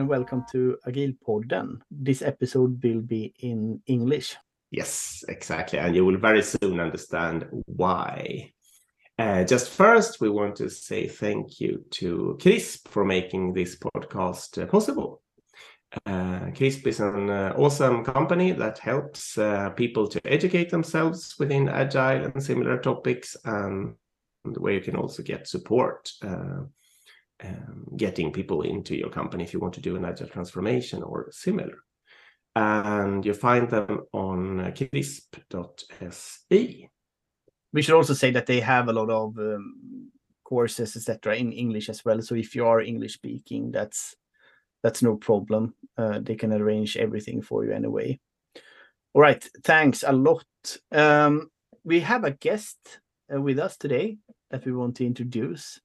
And welcome to Agile Podden. This episode will be in English. Yes, exactly. And you will very soon understand why. Uh, just first, we want to say thank you to CRISP for making this podcast uh, possible. Uh, CRISP is an uh, awesome company that helps uh, people to educate themselves within agile and similar topics, and where you can also get support uh, um, getting people into your company if you want to do an agile transformation or similar. And you find them on crisp.se we should also say that they have a lot of um, courses etc in english as well. So if you are english speaking that's that's no problem. Uh, they can arrange everything for you anyway. All right. Thanks a lot. Um, we have a guest uh, with us today that we want to introduce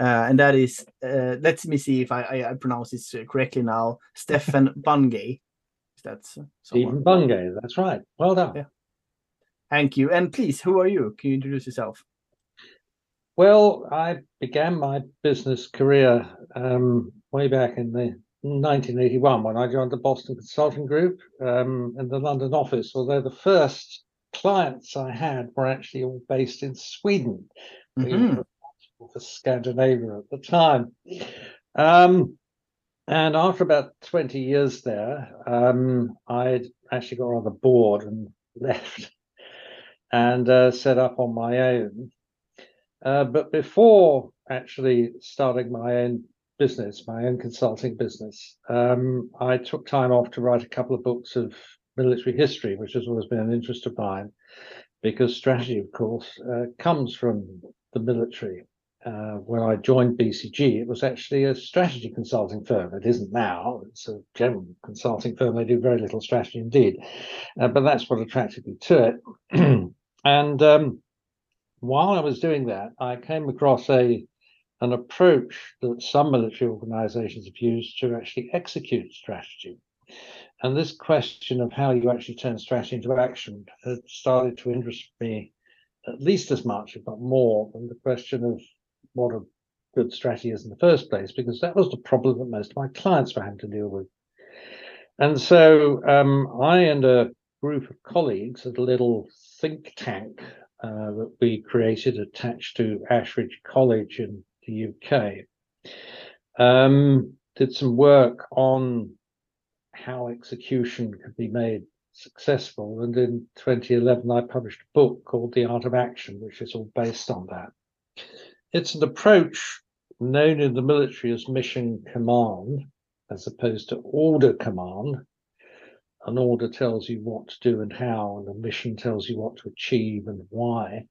uh, and that is uh, let me see if I, I, I pronounce this correctly now stefan bungay that's Stephen Bungay, that's right. Well done. Yeah. Thank you. And please, who are you? Can you introduce yourself? Well, I began my business career um, way back in the 1981 when I joined the Boston Consulting Group um, in the London office, although the first clients I had were actually all based in Sweden. Mm-hmm. For Scandinavia at the time. Um, and after about 20 years there, um, I'd actually got rather bored and left and uh, set up on my own. Uh, but before actually starting my own business, my own consulting business, um, I took time off to write a couple of books of military history, which has always been an interest of mine, because strategy, of course, uh, comes from the military. Uh, when I joined BCG, it was actually a strategy consulting firm. It isn't now. It's a general consulting firm. They do very little strategy indeed. Uh, but that's what attracted me to it. And um, while I was doing that, I came across a an approach that some military organizations have used to actually execute strategy. And this question of how you actually turn strategy into action had started to interest me at least as much, if not more, than the question of what a good strategy is in the first place, because that was the problem that most of my clients were having to deal with. And so um, I and a group of colleagues at a little think tank uh, that we created attached to Ashridge College in the UK. Um, did some work on how execution could be made successful. And in 2011, I published a book called The Art of Action, which is all based on that. It's an approach known in the military as mission command, as opposed to order command, an order tells you what to do and how, and a mission tells you what to achieve and why,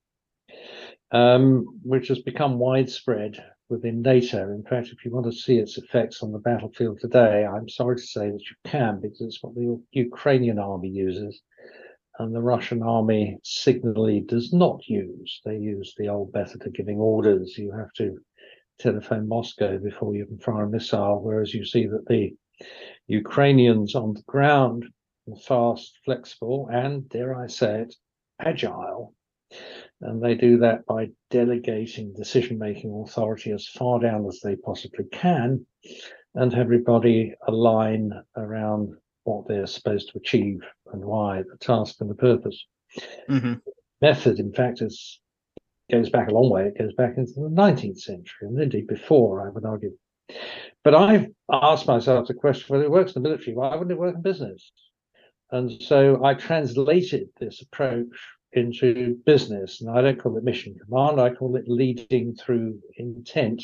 um, which has become widespread within NATO. In fact, if you want to see its effects on the battlefield today, I'm sorry to say that you can, because it's what the Ukrainian army uses, and the Russian army signally does not use. They use the old method of giving orders. You have to telephone Moscow before you can fire a missile, whereas you see that the Ukrainians on the ground are fast, flexible, and dare I say it, agile. And they do that by delegating decision making authority as far down as they possibly can and everybody align around what they're supposed to achieve and why, the task and the purpose. Mm-hmm. Method, in fact, is goes back a long way. It goes back into the 19th century and indeed before, I would argue. But I've asked myself the question whether it works in the military, why wouldn't it work in business? And so I translated this approach into business. And I don't call it mission command, I call it leading through intent.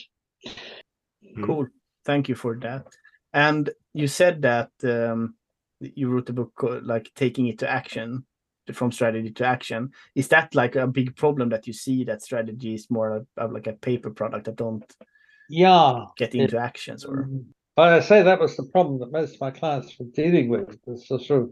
Cool. Thank you for that. And you said that um, you wrote a book like taking it to action from strategy to action. Is that like a big problem that you see that strategy is more of, like a paper product that don't yeah get into it, actions or mm-hmm. but I say that was the problem that most of my clients were dealing with. This sort of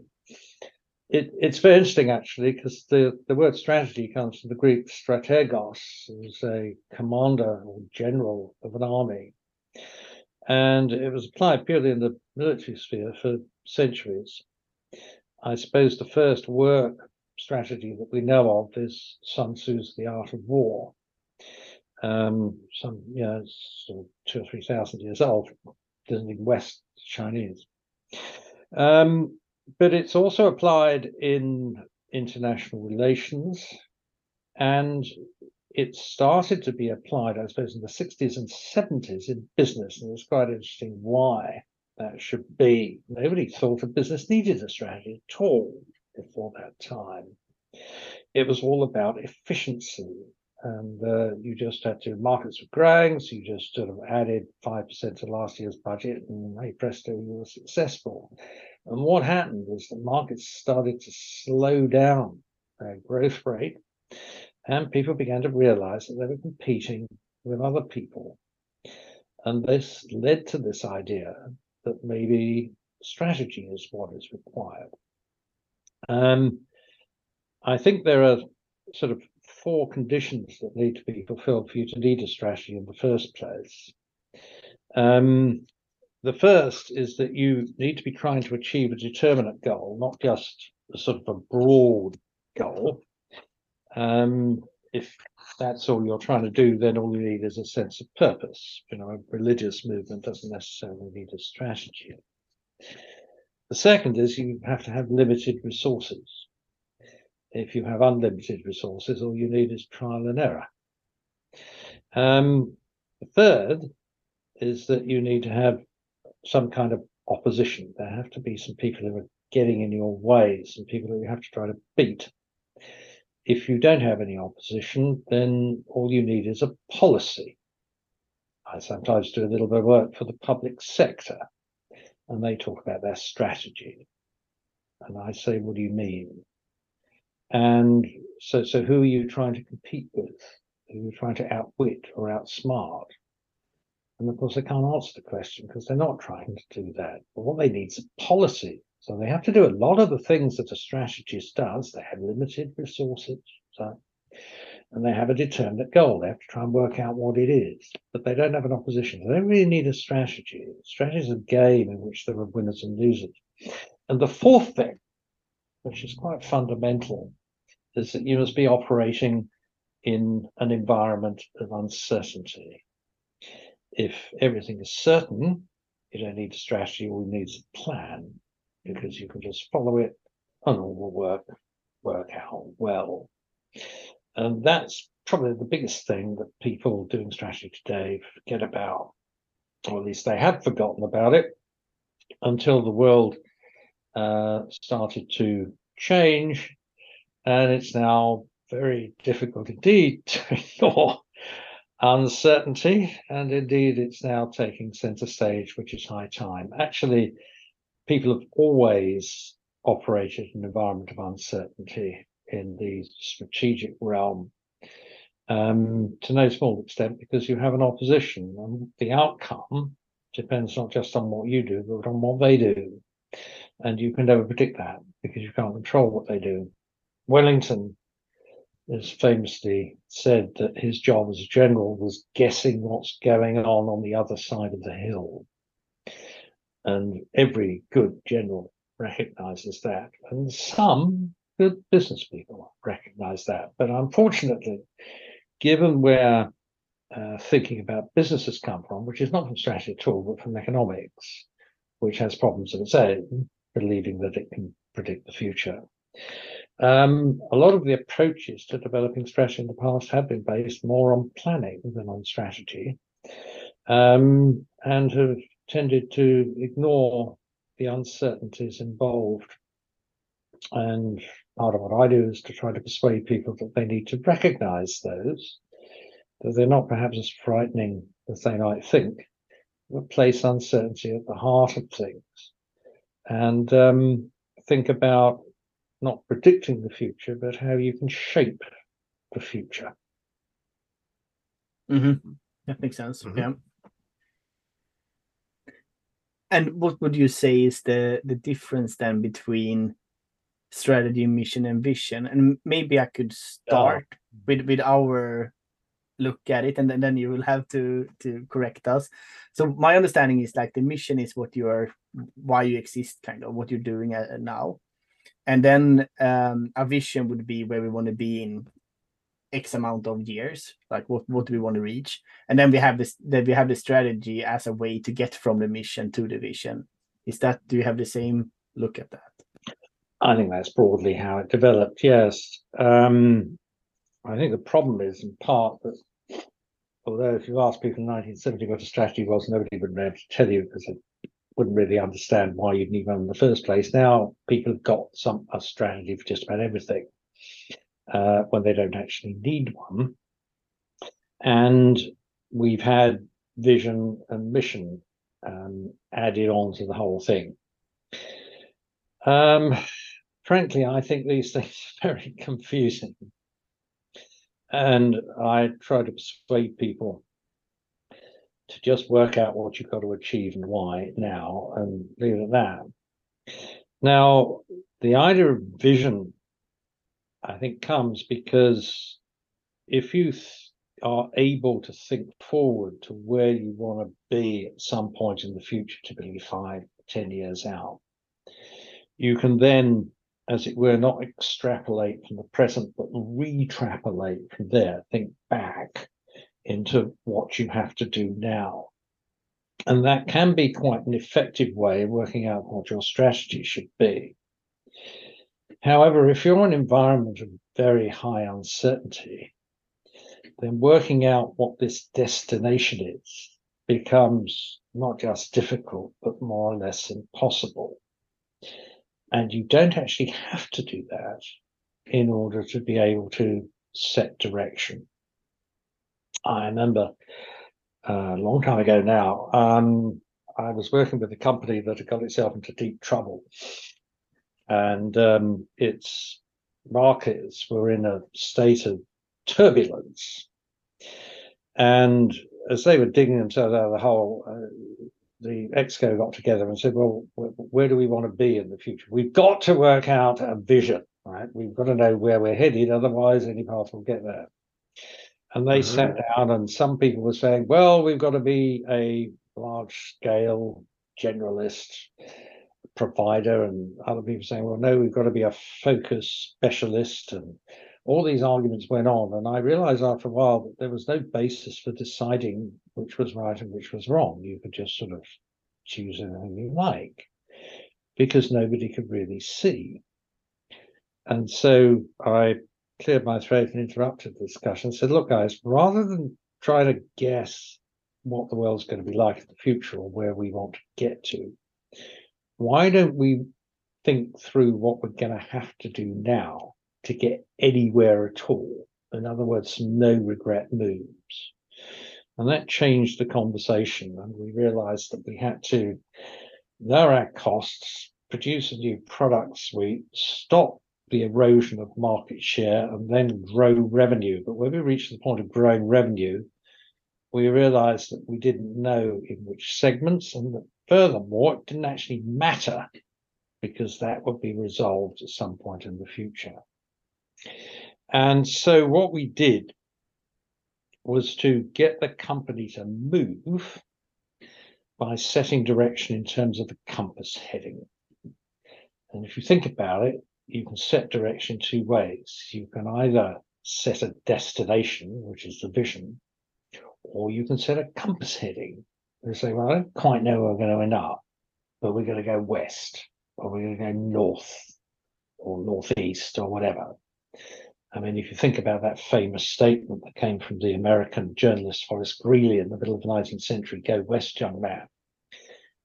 it, it's very interesting actually because the, the word strategy comes from the Greek strategos, who's a commander or general of an army. And it was applied purely in the military sphere for centuries. I suppose the first work strategy that we know of is Sun Tzu's The Art of War. Um, some, you know, sort of two or three thousand years old. doesn't even West Chinese. Um, but it's also applied in international relations, and it started to be applied, I suppose, in the 60s and 70s in business, and it's quite interesting why that should be. Nobody thought a business needed a strategy at all before that time. It was all about efficiency and uh, you just had to markets were growing, so you just sort of added five percent to last year's budget, and hey presto, you were successful. And what happened was the markets started to slow down their growth rate, and people began to realize that they were competing with other people, and this led to this idea that maybe strategy is what is required. Um, I think there are sort of four conditions that need to be fulfilled for you to need a strategy in the first place. Um, the first is that you need to be trying to achieve a determinate goal, not just a sort of a broad goal. Um, if that's all you're trying to do, then all you need is a sense of purpose. You know, a religious movement doesn't necessarily need a strategy. The second is you have to have limited resources if you have unlimited resources, all you need is trial and error. Um, the third is that you need to have some kind of opposition. There have to be some people who are getting in your way, some people who you have to try to beat. If you don't have any opposition, then all you need is a policy. I sometimes do a little bit of work for the public sector, and they talk about their strategy. And I say, what do you mean? And so, so who are you trying to compete with? Who are you trying to outwit or outsmart? And of course, they can't answer the question because they're not trying to do that. But what they need is a policy. So they have to do a lot of the things that a strategist does. They have limited resources. So, and they have a determinate goal. They have to try and work out what it is, but they don't have an opposition. They don't really need a strategy. Strategy is a game in which there are winners and losers. And the fourth thing which is quite fundamental, is that you must be operating in an environment of uncertainty. If everything is certain, you don't need a strategy, all you need is a plan, because you can just follow it and all will work, work out well. And that's probably the biggest thing that people doing strategy today forget about, or at least they have forgotten about it until the world uh, started to change, and it's now very difficult indeed to ignore uncertainty, and indeed it's now taking center stage, which is high time. Actually, people have always operated in an environment of uncertainty in the strategic realm um, to no small extent because you have an opposition and the outcome depends not just on what you do, but on what they do and you can never predict that because you can't control what they do. Wellington has famously said that his job as a general was guessing what's going on on the other side of the hill. And every good general recognizes that. And some good business people recognize that. But unfortunately, given where uh, thinking about businesses come from, which is not from strategy at all, but from economics, which has problems of its own, believing that it can predict the future. Um, a lot of the approaches to developing strategy in the past have been based more on planning than on strategy, um, and have tended to ignore the uncertainties involved. And part of what I do is to try to persuade people that they need to recognize those, that they're not perhaps as frightening as they might think, but place uncertainty at the heart of things and um, think about not predicting the future, but how you can shape the future. Mm-hmm. That makes sense. Mm-hmm. Yeah. And what would you say is the the difference then between strategy, mission, and vision? And maybe I could start with with our look at it and then, then you will have to to correct us. So my understanding is like the mission is what you are why you exist kind of what you're doing uh, now. And then um, a vision would be where we want to be in X amount of years. Like what what do we want to reach? And then we have this then we have the strategy as a way to get from the mission to the vision. Is that do you have the same look at that? I think that's broadly how it developed. Yes. Um, I think the problem is in part that although if you ask people in 1970 what a strategy was, nobody would be able to tell you because they wouldn't really understand why you'd need one in the first place. Now people have got some a strategy for just about everything uh, when they don't actually need one. And we've had vision and mission um, added on to the whole thing. Um, frankly, I think these things are very confusing. And I try to persuade people to just work out what you've got to achieve and why now and leave it at that. Now, the idea of vision, I think, comes because if you are able to think forward to where you want to be at some point in the future, typically five, ten years out, you can then as it were, not extrapolate from the present, but retrapolate from there, think back into what you have to do now. And that can be quite an effective way of working out what your strategy should be. However, if you're in an environment of very high uncertainty, then working out what this destination is becomes not just difficult, but more or less impossible. And you don't actually have to do that in order to be able to set direction. I remember uh, a long time ago now, um, I was working with a company that had got itself into deep trouble. And um, its markets were in a state of turbulence. And as they were digging themselves out of the hole, uh, the exco got together and said, well, where do we want to be in the future? We've got to work out a vision, right? We've got to know where we're headed, otherwise any path will get there. And they mm-hmm. sat down and some people were saying, well, we've got to be a large scale generalist provider and other people saying, well, no, we've got to be a focus specialist and all these arguments went on. And I realized after a while that there was no basis for deciding which was right and which was wrong. You could just sort of choose anything you like because nobody could really see. And so I cleared my throat and interrupted the discussion said, look, guys, rather than try to guess what the world's going to be like in the future or where we want to get to, why don't we think through what we're going to have to do now to get anywhere at all? In other words, no regret moves. And that changed the conversation. And we realized that we had to lower our costs, produce a new product suite, stop the erosion of market share, and then grow revenue. But when we reached the point of growing revenue, we realized that we didn't know in which segments, and that furthermore, it didn't actually matter because that would be resolved at some point in the future. And so what we did was to get the company to move by setting direction in terms of the compass heading. And if you think about it, you can set direction two ways. You can either set a destination, which is the vision, or you can set a compass heading and say, well, I don't quite know where we're going to end up, but we're going to go west, or we're going to go north, or northeast, or whatever. I mean, if you think about that famous statement that came from the American journalist Horace Greeley in the middle of the 19th century, go west, young man.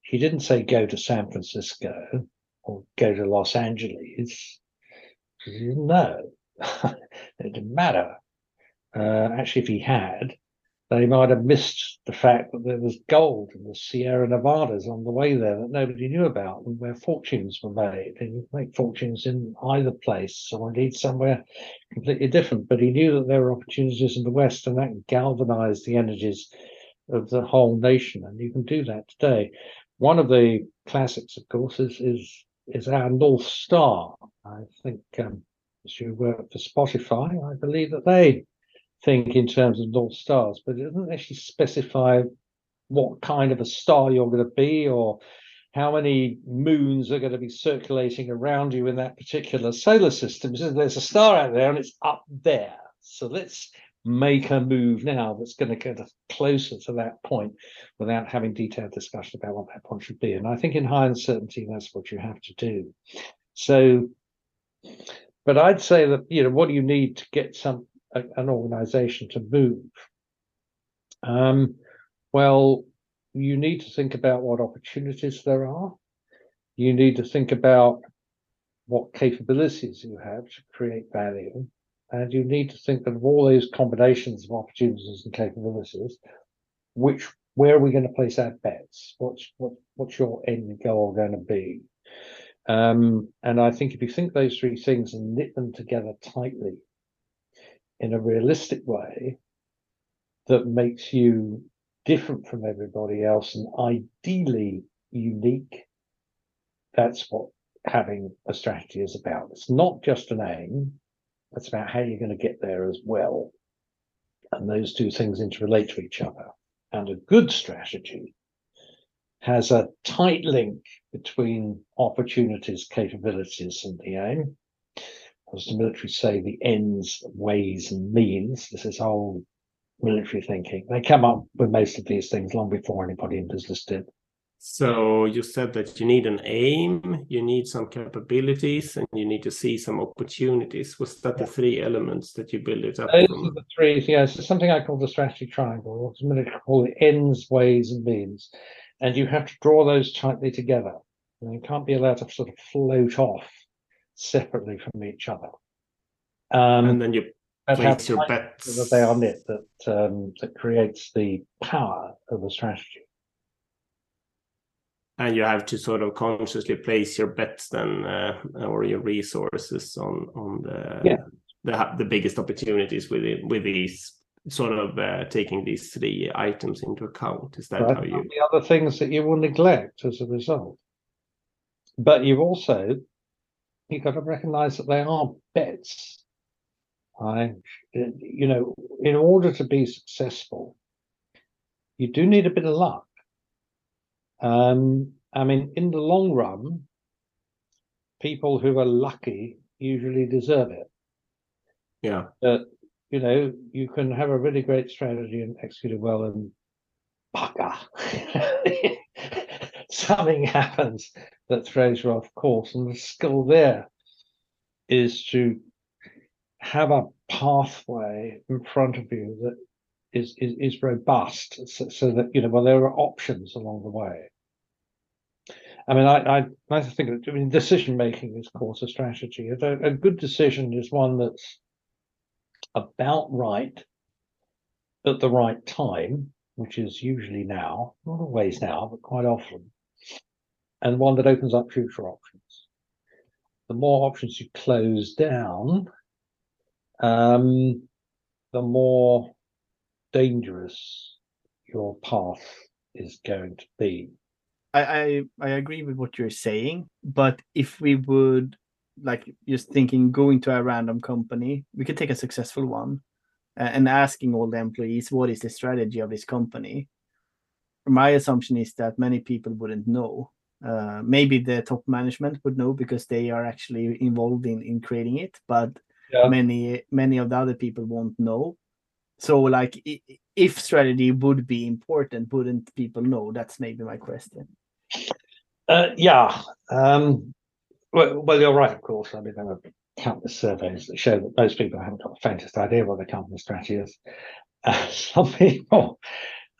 He didn't say go to San Francisco or go to Los Angeles. Know. it didn't matter. Uh, actually, if he had, they might have missed the fact that there was gold in the Sierra Nevadas on the way there that nobody knew about and where fortunes were made. And you make fortunes in either place or indeed somewhere completely different. But he knew that there were opportunities in the West and that galvanized the energies of the whole nation. And you can do that today. One of the classics, of course, is is, is our North Star. I think um, as you work for Spotify, I believe that they think in terms of North Stars, but it doesn't actually specify what kind of a star you're going to be or how many moons are going to be circulating around you in that particular solar system. So there's a star out there and it's up there. So let's make a move now that's going to get us closer to that point without having detailed discussion about what that point should be. And I think in high uncertainty, that's what you have to do. So, but I'd say that, you know, what do you need to get some a, an organization to move? Um, well, you need to think about what opportunities there are. You need to think about what capabilities you have to create value. And you need to think of all those combinations of opportunities and capabilities, which where are we going to place our bets? What's what what's your end goal going to be? Um, and I think if you think those three things and knit them together tightly in a realistic way that makes you different from everybody else and ideally unique, that's what having a strategy is about. It's not just an aim, it's about how you're going to get there as well. And those two things interrelate to each other. And a good strategy has a tight link between opportunities, capabilities, and the aim. As the military say, the ends, ways, and means. This is all military thinking. They come up with most of these things long before anybody in business did. So you said that you need an aim, you need some capabilities, and you need to see some opportunities. Was that the three elements that you build it up Those from? are the three. Yes, it's something I call the strategy triangle. Or some military call the ends, ways, and means. And you have to draw those tightly together. And you can't be allowed to sort of float off separately from each other. Um, and then you place your bets. that they are knit that um, that creates the power of a strategy. and you have to sort of consciously place your bets then uh, or your resources on on the Yeah. the, the biggest opportunities with it, with these sort of uh, taking these three items into account is that Right? how you the other things that you will neglect as a result. But you've also you've got to recognize that they are bets. I, you know, in order to be successful, you do need a bit of luck. Um, I mean, in the long run, people who are lucky usually deserve it. yeah But you know, you can have a really great strategy and execute it well, and bugger, something happens that throws you off course. And the skill there is to have a pathway in front of you that is is, is robust, so, so that you know, well, there are options along the way. I mean, I I, I think that I mean, decision making is, of course, a strategy. A, a good decision is one that's about right at the right time, which is usually now, not always now, but quite often, and one that opens up future options. The more options you close down, um, the more dangerous your path is going to be. I, I I agree with what you're saying, but if we would like just thinking going to a random company, we could take a successful one uh, and asking all the employees what is the strategy of this company. My assumption is that many people wouldn't know. Uh, maybe the top management would know because they are actually involved in in creating it, but Yeah. many many of the other people won't know. So like if strategy would be important, wouldn't people know? That's maybe my question. Uh, yeah. Um, well, well, you're right, of course. I mean, there are countless surveys that show that most people haven't got the faintest idea what the company strategy is. Uh, some people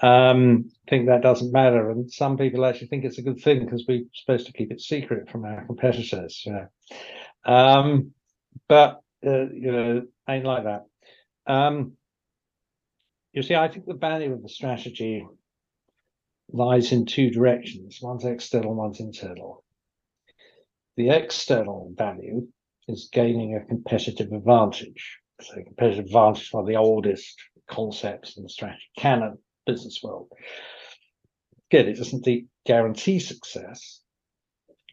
um, think that doesn't matter, and some people actually think it's a good thing because we're supposed to keep it secret from our competitors. Know, um, but uh, you know, ain't like that. Um, you see, I think the value of the strategy lies in two directions. One's external, one's internal. The external value is gaining a competitive advantage. So competitive advantage is one of the oldest concepts in the strategy canon business world. Again, it doesn't guarantee success.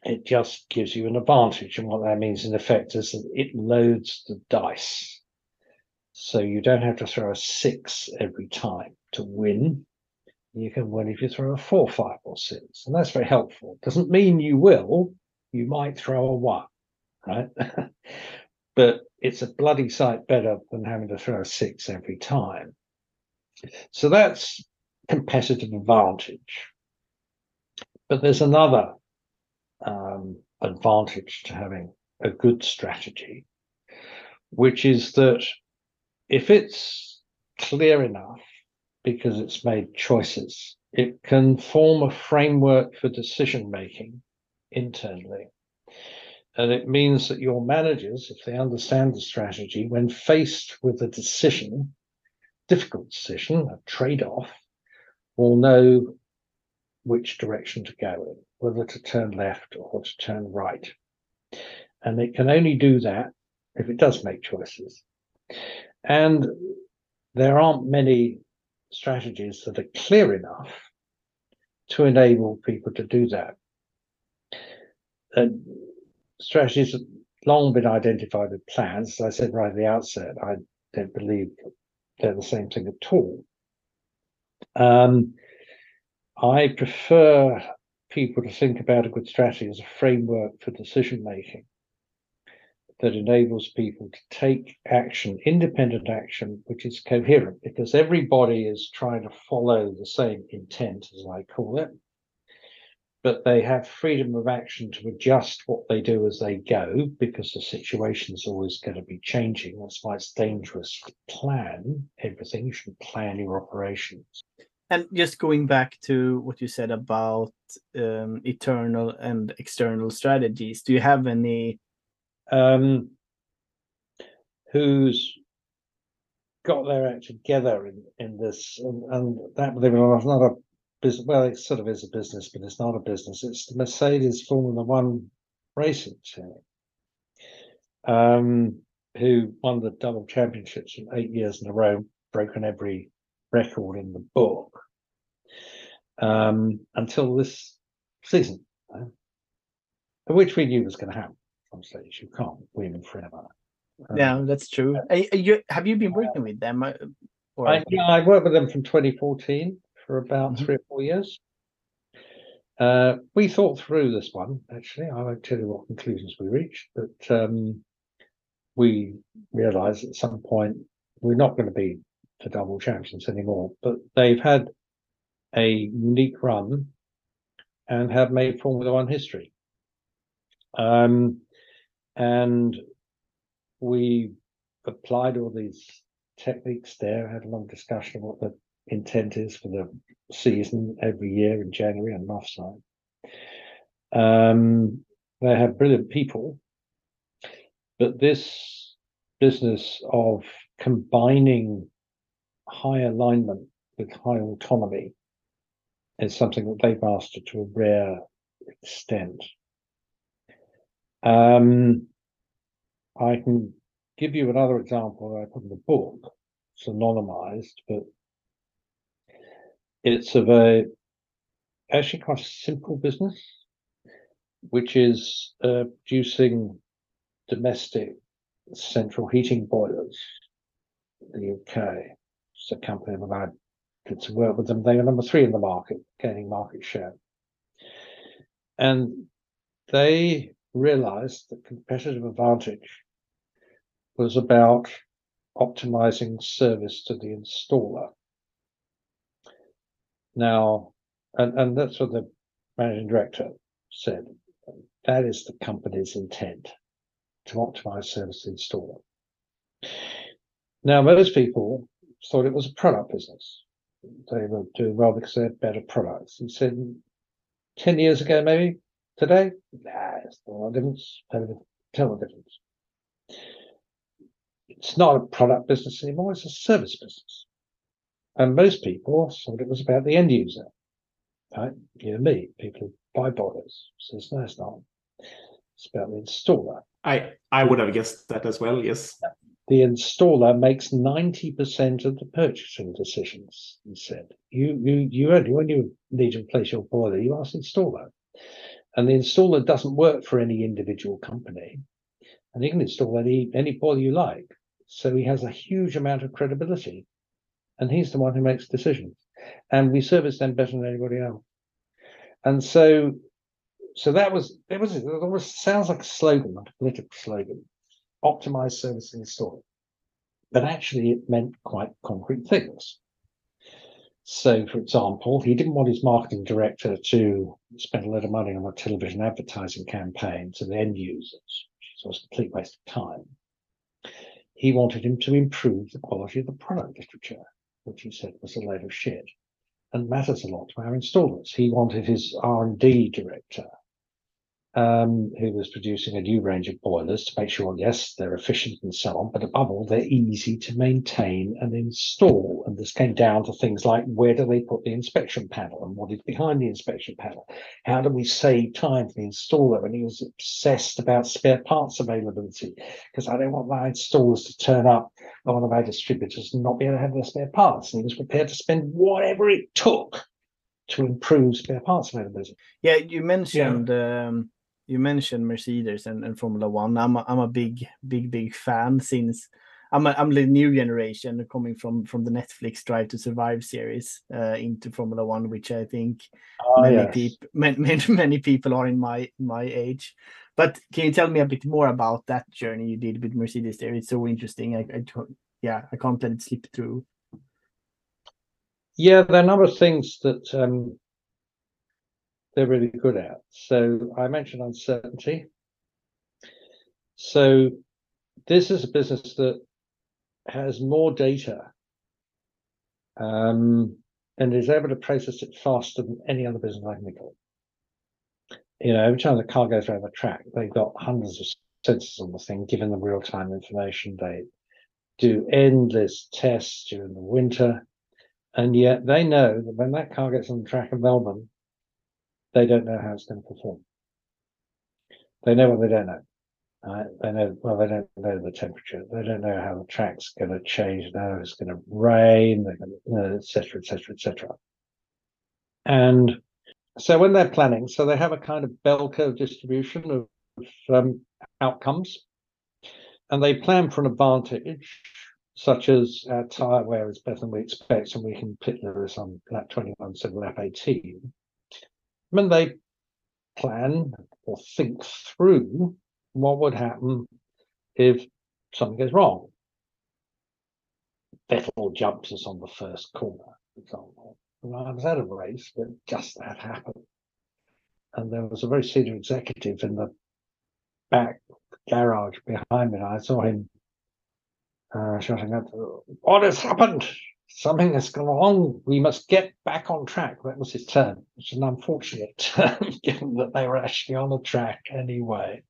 It just gives you an advantage. And what that means in effect is that it loads the dice. So you don't have to throw a six every time to win. You can win if you throw a four, five, or six. And that's very helpful. Doesn't mean you will. You might throw a one, right? but it's a bloody sight better than having to throw a six every time. So that's competitive advantage. But there's another um, advantage to having a good strategy, which is that if it's clear enough because it's made choices, it can form a framework for decision making internally. And it means that your managers, if they understand the strategy, when faced with a decision, difficult decision, a trade off, will know which direction to go in, whether to turn left or to turn right. And it can only do that if it does make choices. And there aren't many strategies that are clear enough to enable people to do that. And strategies have long been identified with plans. As I said right at the outset, I don't believe they're the same thing at all. Um, I prefer people to think about a good strategy as a framework for decision making that enables people to take action, independent action, which is coherent, because everybody is trying to follow the same intent, as I call it. But they have freedom of action to adjust what they do as they go, because the situation is always going to be changing. That's why it's dangerous to plan everything. You should plan your operations. And just going back to what you said about um, eternal and external strategies, do you have any um, who's got their act together in, in this, and, and that believe it or not, not a business. Well, it sort of is a business, but it's not a business. It's the Mercedes Formula One racing team, um, who won the double championships in eight years in a row, broken every record in the book um, until this season, uh, which we knew was going to happen stage. You can't win forever. Um, yeah, that's true. Are, are you, have you been working with them? Uh, or... I, yeah, I worked with them from 2014 for about mm-hmm. three or four years. Uh, we thought through this one, actually. I won't tell you what conclusions we reached, but um, we realized at some point we're not going to be the double champions anymore. But they've had a unique run and have made Formula One history. Um, and we applied all these techniques there, had a long discussion of what the intent is for the season every year in January on offside. Um, they have brilliant people, but this business of combining high alignment with high autonomy is something that they've mastered to a rare extent. Um, I can give you another example that I put in the book. It's anonymized, but it's of a actually quite a simple business, which is uh, producing domestic central heating boilers in the UK. It's a company that I did some work with them. They are number three in the market, gaining market share. And they realized that competitive advantage was about optimizing service to the installer. Now, and, and that's what the managing director said. That is the company's intent to optimize service installer. Now, most people thought it was a product business. They were doing well because they had better products. He said 10 years ago, maybe Today, nah, it's no difference. Tell the difference. It's not a product business anymore, it's a service business. And most people thought it was about the end user. Right? You know me, people who buy boilers. Says no, it's not. It's about the installer. I, I would have guessed that as well, yes. The installer makes 90% of the purchasing decisions, he said. You you you only when you need to replace your boiler, you ask the installer. And the installer doesn't work for any individual company. And you can install any any boiler you like. So he has a huge amount of credibility. And he's the one who makes decisions. And we service them better than anybody else. And so so that was it was it almost sounds like a slogan, like a political slogan. optimize service and it. But actually, it meant quite concrete things. So, for example, he didn't want his marketing director to spend a lot of money on a television advertising campaign to the end users, which was a complete waste of time. He wanted him to improve the quality of the product literature, which he said was a load of shit and matters a lot to our installers. He wanted his R&D director um, who was producing a new range of boilers to make sure, yes, they're efficient and so on, but above all, they're easy to maintain and install. And this came down to things like where do they put the inspection panel and what is behind the inspection panel? How do we save time for the installer? And he was obsessed about spare parts availability because I don't want my installers to turn up on one of our distributors and not be able to have their spare parts. And he was prepared to spend whatever it took to improve spare parts availability. Yeah, you mentioned yeah. Um, you mentioned Mercedes and, and Formula One. I'm a, I'm a big, big, big fan since I'm a, I'm the new generation coming from from the Netflix Drive to Survive series uh, into Formula One, which I think oh, many yes. people many, many many people are in my my age. But can you tell me a bit more about that journey you did with Mercedes there? It's so interesting. I, I yeah, I can't let it slip through. Yeah, there are a number of things that um, they're really good at. So I mentioned uncertainty. So this is a business that has more data um, and is able to process it faster than any other business I can think of. You know, every time the car goes around the track, they've got hundreds of sensors on the thing, giving them real-time information. They do endless tests during the winter, and yet they know that when that car gets on the track in Melbourne, they don't know how it's going to perform. They know what they don't know. They know well. They don't know the temperature. They don't know how the track's going to change. Now it's going to rain, etc., etc., etc. And so when they're planning, so they have a kind of bell curve distribution of um, outcomes, and they plan for an advantage, such as our tire wear is better than we expect, and we can pit Lewis on lap 21 instead of lap 18 when they plan or think through what would happen if something goes wrong. Vettel jumps us on the first corner, for example. And I was at a race where just that happened. And there was a very senior executive in the back garage behind me. And I saw him uh, shouting out, What has happened? Something has gone wrong. We must get back on track. That was his turn, which is an unfortunate turn, given that they were actually on the track anyway.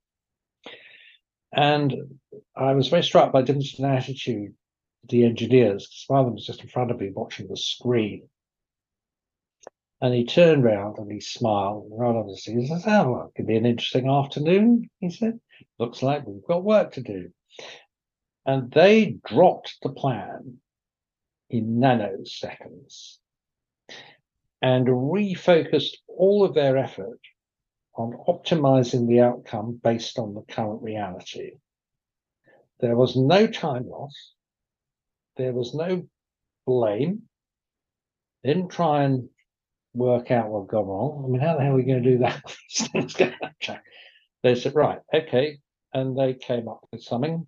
And I was very struck by the attitude the engineers, because one of them was just in front of me watching the screen. And he turned round and he smiled right on obviously. He says, Oh, well, it could be an interesting afternoon, he said. Looks like we've got work to do. And they dropped the plan in nanoseconds and refocused all of their effort on optimizing the outcome based on the current reality. There was no time loss. There was no blame. They didn't try and work out what gone wrong. I mean, how the hell are we going to do that? they said, right, okay. And they came up with something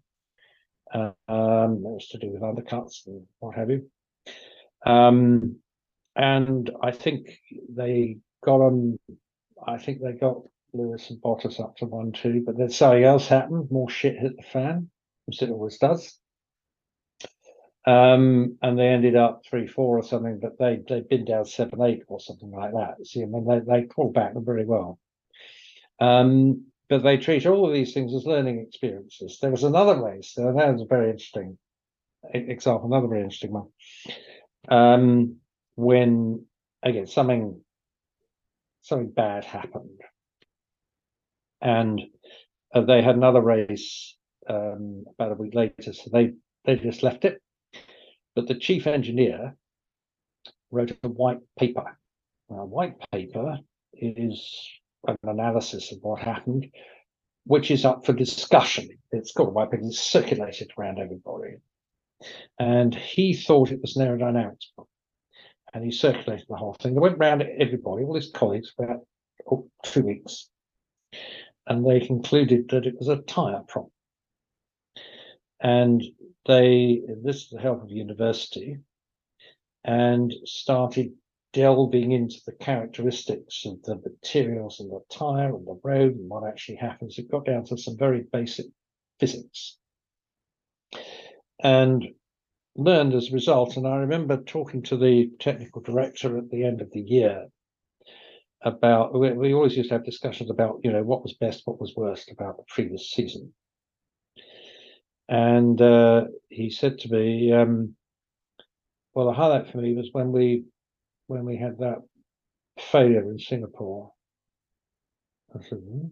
um, it was to do with undercuts and what have you. Um, and I think they got on. I think they got Lewis and Bottas up to one two, but then something else happened. More shit hit the fan, as it always does. Um, and they ended up three four or something, but they they'd been down seven eight or something like that. See, I mean they they pulled back them very well. Um, but they treat all of these things as learning experiences. There was another race, that was a very interesting example, another very interesting one. Um, when again something something bad happened, and uh, they had another race um, about a week later, so they they just left it. But the chief engineer wrote a white paper. Now, white paper is an analysis of what happened, which is up for discussion. It's called paper. It's circulated around everybody. And he thought it was an aerodynamics book. And he circulated the whole thing. They went round everybody, all his colleagues, for about oh, two weeks. And they concluded that it was a tyre problem. and they this is the help of the university and started delving into the characteristics of the materials and the tire and the road and what actually happens. It got down to some very basic physics and learned as a result. And I remember talking to the technical director at the end of the year about we, we always used to have discussions about you know what was best, what was worst about the previous season. And uh, he said to me, um, "Well, the highlight for me was when we when we had that failure in Singapore." I said, hmm?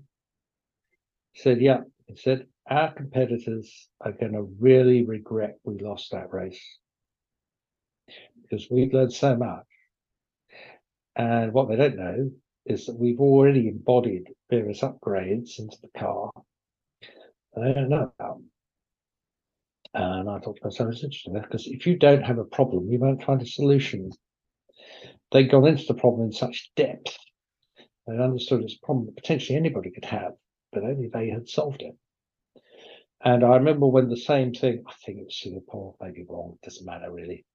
He said, "Yeah." He said, "Our competitors are going to really regret we lost that race because we've learned so much." And what they don't know is that we've already embodied various upgrades into the car. They don't know about. And I thought to myself, it's interesting because if you don't have a problem, you won't find a solution. They got into the problem in such depth. They understood it's a problem that potentially anybody could have, but only they had solved it. And I remember when the same thing, I think it was Singapore, maybe wrong, doesn't matter really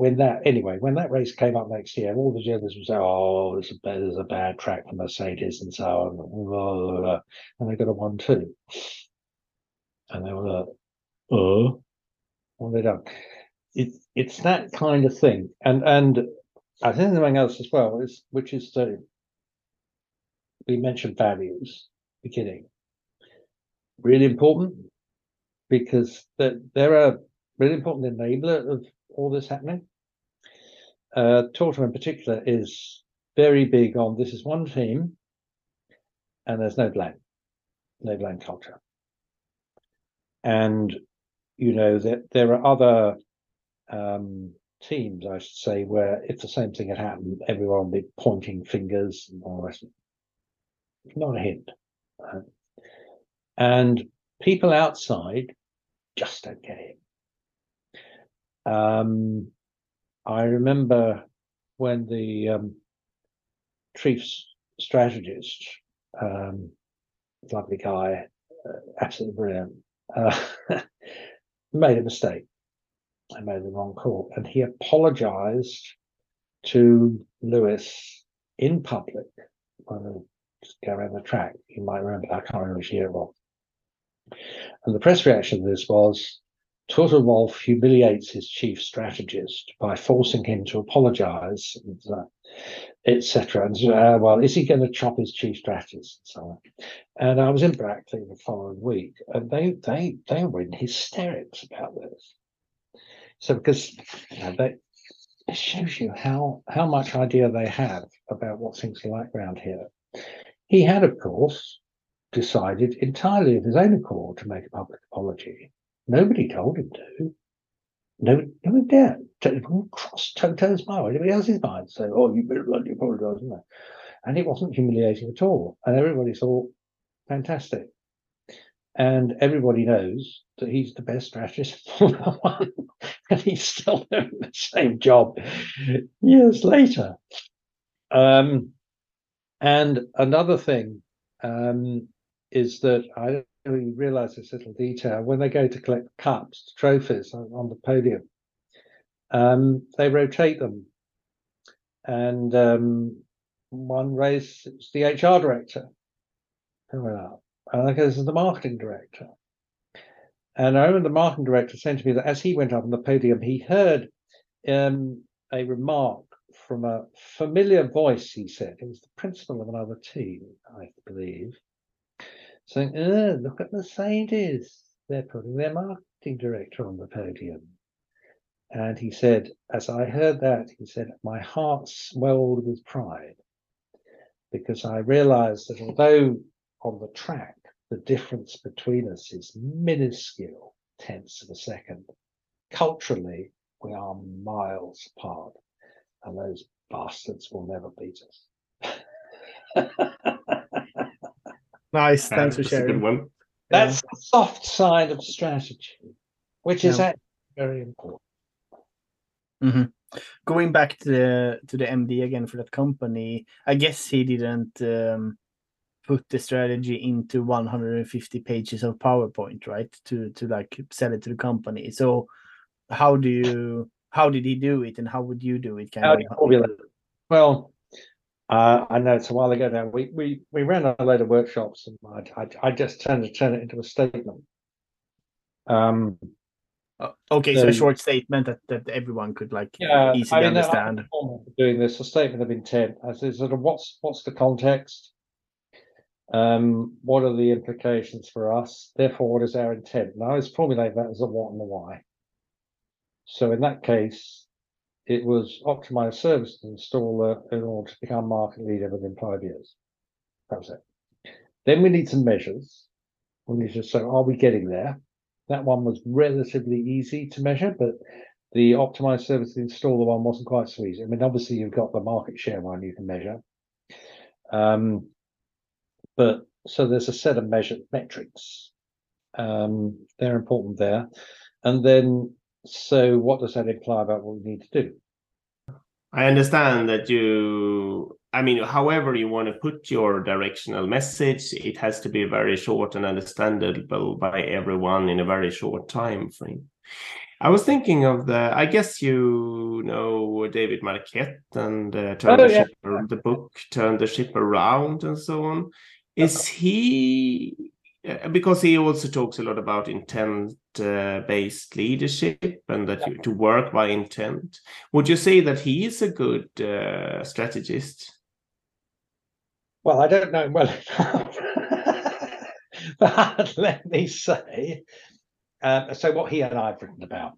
when that anyway, when that race came up next year, all the journalists would say, "Oh, there's a there's a bad track for Mercedes and so on," blah, blah, blah. and they got a one two, and they were like, "Oh, well they don't." It's it's that kind of thing, and and I think something else as well is which is the we mentioned values beginning, really important because that they're a really important enabler of all this happening uh, in particular is very big on this is one team and there's no blame, no blame culture. And, you know, that there are other um, teams, I should say, where if the same thing had happened, everyone would be pointing fingers and all rest. Not a hint. Right? And people outside just don't get it. Um, I remember when the um, chief strategist, um, lovely guy, uh, absolutely brilliant, uh, made a mistake. I made the wrong call, and he apologized to Lewis in public when just go around the track. You might remember, I can't remember which year it was. And the press reaction to this was Toto Wolff humiliates his chief strategist by forcing him to apologize, uh, etc. And uh, well, is he going to chop his chief strategist and so on? And I was in Brackley the following week, and they they they were in hysterics about this. So because you know, they, it shows you how how much idea they have about what things are like around here. He had, of course, decided entirely of his own accord to make a public apology Nobody told him to. No, no one dared. Cross Toto's mind, anybody else's mind. So, oh, you better you apologise, isn't? And it wasn't humiliating at all. And everybody thought, fantastic. And everybody knows that he's the best strategist in Formula One. and he's still doing the same job years later. Um, and another thing um, is that I you realize this little detail when they go to collect cups, trophies on, on the podium. Um, they rotate them, and um, one race it's the HR director who went up, and I guess the marketing director. And I remember the marketing director saying to me that as he went up on the podium, he heard um, a remark from a familiar voice. He said it was the principal of another team, I believe saying, oh, look at the Mercedes. They're putting their marketing director on the podium. And he said, as I heard that, he said, my heart swelled with pride because I realized that although on the track, the difference between us is minuscule tenths of a second, culturally, we are miles apart. And those bastards will never beat us. Nice. Thanks for sharing. good one. That's the soft side of strategy, which is actually very important. Mm-hmm. Going back to the to the MD again for that company, I guess he didn't um, put the strategy into 150 pages of PowerPoint, right? To to like sell it to the company. So how do you how did he do it and how would you do it? Kind How of? do you formulate it? Well, uh, I know it's a while ago now. We we we ran a load of workshops, and I I, I just turned to turn it into a statement. Um, Uh, okay, so a short statement that, that everyone could like yeah, easily I mean, understand. the format for doing this, a statement of intent, as is sort of what's what's the context? Um, what are the implications for us? Therefore, what is our intent? Now, let's formulate that as a what and a why. So in that case, it was optimize service installer in order to become market leader within five years. That was it. Then we need some measures. We need to say, are we getting there? That one was relatively easy to measure, but the optimized service installer one wasn't quite so easy. I mean, obviously you've got the market share one you can measure. Um, but so there's a set of measured metrics. Um, they're important there. And then, so what does that imply about what we need to do? I understand that you, I mean, however you want to put your directional message, it has to be very short and understandable by everyone in a very short time frame. I was thinking of the, I guess you know David Marquet and uh, Turn Oh, the yeah. Ship, the book Turn the Ship Around and so on. Is he, uh, because he also talks a lot about intent uh, based leadership and that you, to work by intent. Would you say that he is a good uh, strategist? Well, I don't know him well enough. but let me say, uh, so what he and I have written about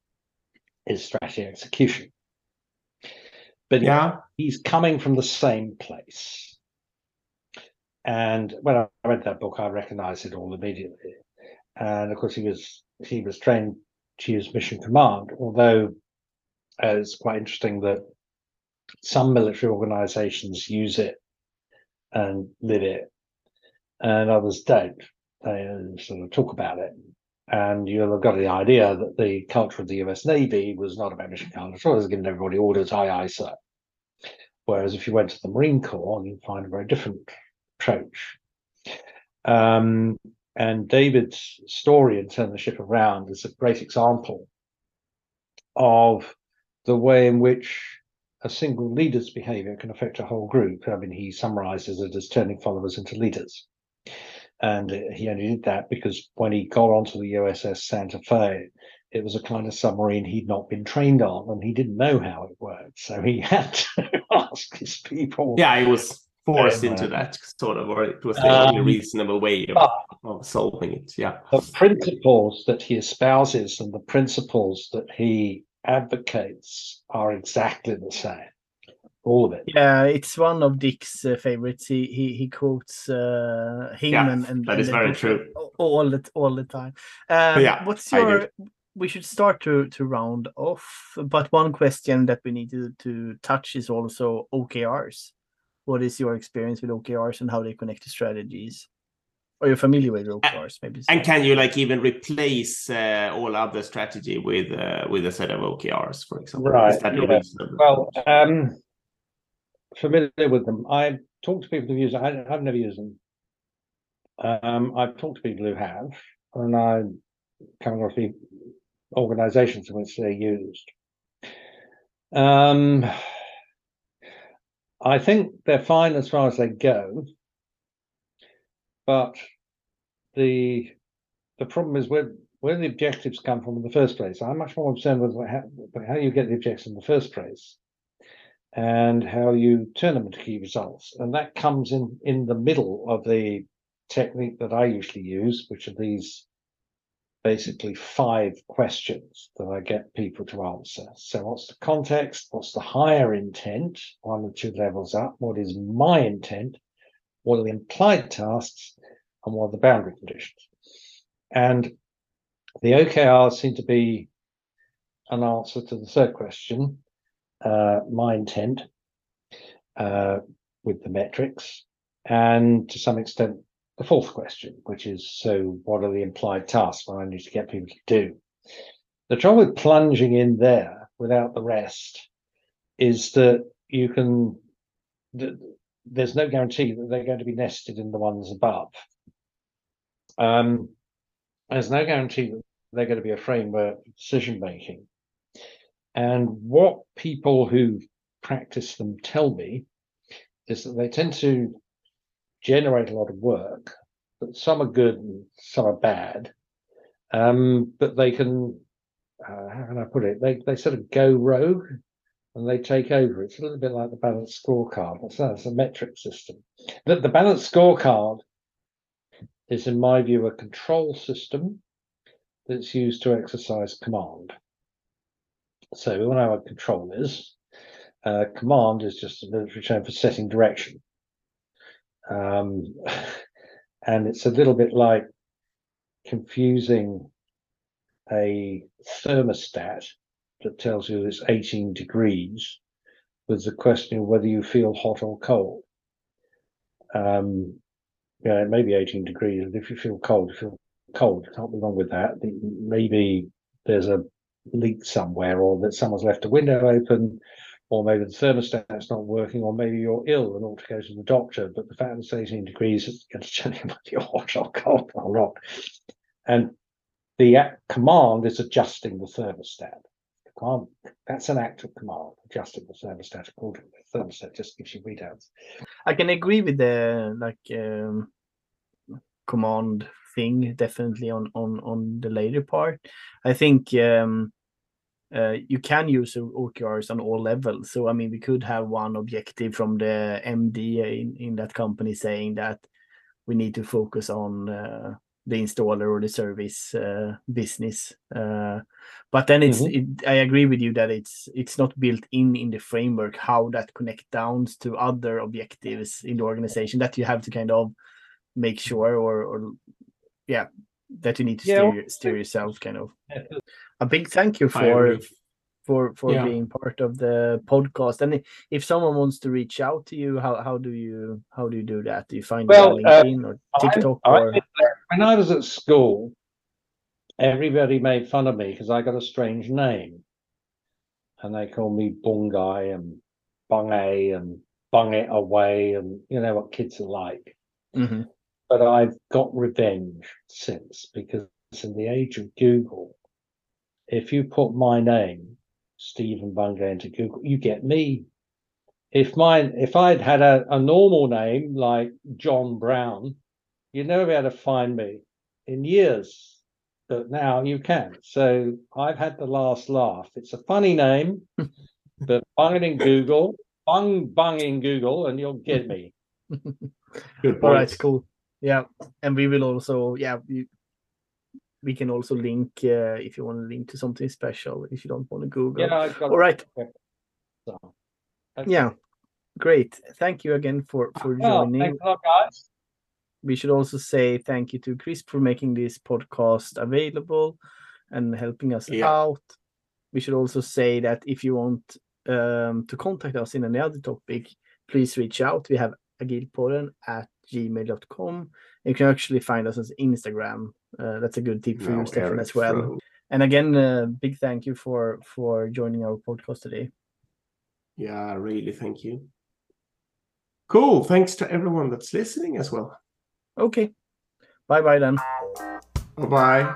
is strategy execution. But Yeah. he's coming from the same place. And when I read that book, I recognized it all immediately. And of course, he was he was trained to use mission command, although uh, it's quite interesting that some military organizations use it and live it, and others don't. They uh, sort of talk about it. And you'll have got the idea that the culture of the US Navy was not about mission command at all. It was giving everybody orders, aye, aye, sir. Whereas if you went to the Marine Corps, you'd find a very different approach. Um, and David's story in Turn the Ship Around is a great example of the way in which a single leader's behavior can affect a whole group. I mean, he summarizes it as turning followers into leaders. And he only did that because when he got onto the USS Santa Fe, it was a kind of submarine he'd not been trained on and he didn't know how it worked. So he had to ask his people. Yeah, I was forced into that sort of, or it was the only um, reasonable way of, of solving it. Yeah. the principles that he espouses and the principles that he advocates are exactly the same. All of it. Yeah, it's one of Dick's uh, favorites. He he he quotes uh, him Yeah, and, and that and is very true. all the all the time. Um, yeah, what's your? We should start to to round off, but one question that we need to to touch is also OKRs. What is your experience with OKRs and how they connect to strategies? Are you familiar with OKRs? Maybe. And can you like even replace uh, all other strategy with uh, with a set of OKRs, for example? Right, Is that yeah. Well, um, familiar with them. I've talked to people who've used it. I, I've never used them. Um, I've talked to people who have, and I come across the organizations in which they're used. Um, I think they're fine as far as they go, but the the problem is where where the objectives come from in the first place. I'm much more concerned with how, how you get the objectives in the first place and how you turn them into key results. And that comes in in the middle of the technique that I usually use, which are these basically five questions that I get people to answer. So what's the context? What's the higher intent? One or two levels up. What is my intent? What are the implied tasks? And what are the boundary conditions? And the OKRs seem to be an answer to the third question, uh, my intent, uh, with the metrics, and to some extent the fourth question, which is so what are the implied tasks I need to get people to do? The trouble with plunging in there without the rest is that you can there's no guarantee that they're going to be nested in the ones above. Um, there's no guarantee that they're going to be a framework for decision making. And what people who practice them tell me is that they tend to generate a lot of work, but some are good and some are bad. Um, but they can, uh, how can I put it? They, they sort of go rogue and they take over. It's a little bit like the balanced scorecard. It's, it's a metric system. The, the balanced scorecard is, in my view, a control system that's used to exercise command. So we all know what control is. Uh, command is just a military term for setting direction. Um, and it's a little bit like confusing a thermostat that tells you it's 18 degrees with the question of whether you feel hot or cold. Um, yeah, it may be 18 degrees, but if you feel cold, you feel cold. Can't be wrong with that. Maybe there's a leak somewhere, or that someone's left a window open, or maybe the thermostat's not working, or maybe you're ill and ought to go to the doctor. But the fact that it's 18 degrees is going to tell you whether you're hot or cold or not. And the command is adjusting the thermostat. Command, that's an act of command, adjusting the thermostat accordingly. The thermostat just gives you readouts. I can agree with the like um, command thing definitely on on on the later part. I think um, uh, you can use OKRs on all levels. So I mean, we could have one objective from the MD in, in that company saying that we need to focus on uh, the installer or the service uh, business. Uh, but then it's mm-hmm. it, I agree with you that it's it's not built in in the framework how that connect down to other objectives in the organization that you have to kind of make sure or or yeah that you need to steer, yeah. steer yourself kind of a big thank you for for for yeah. being part of the podcast. And if someone wants to reach out to you how how do you how do you do that? Do you find well, it on uh, linkedin uh, or tiktok I, or... when i was at school. Everybody made fun of me because i got a strange name. And they called me bungai and bungai and bung it away and you know what kids are like. Mm-hmm. But I've got revenge since because in the age of Google, if you put my name, Stephen Bungay, into Google, you get me. If mine, if I'd had a, a normal name like John Brown, you'd never be able to find me in years. But now you can. So I've had the last laugh. It's a funny name, but bung it in Google, bung bung in Google, and you'll get me. Good. All right, cool yeah and we will also yeah we, we can also link uh, if you want to link to something special if you don't want to google. Yeah, all right. so, yeah. great. Thank you again for for joining. thanks a lot, guys. We should also say thank you to chris for making this podcast available and helping us yeah. out. We should also say that if you want um, to contact us in any other topic please reach out. We have agilpodden at gmail.com. You can actually find us on Instagram. Uh, that's a good tip for no, you, Stefan, as well. Fro. And again, uh, big thank you for for joining our podcast today. Yeah, really, thank you. Cool. Thanks to everyone that's listening as well. Okay. Bye bye then. Bye bye.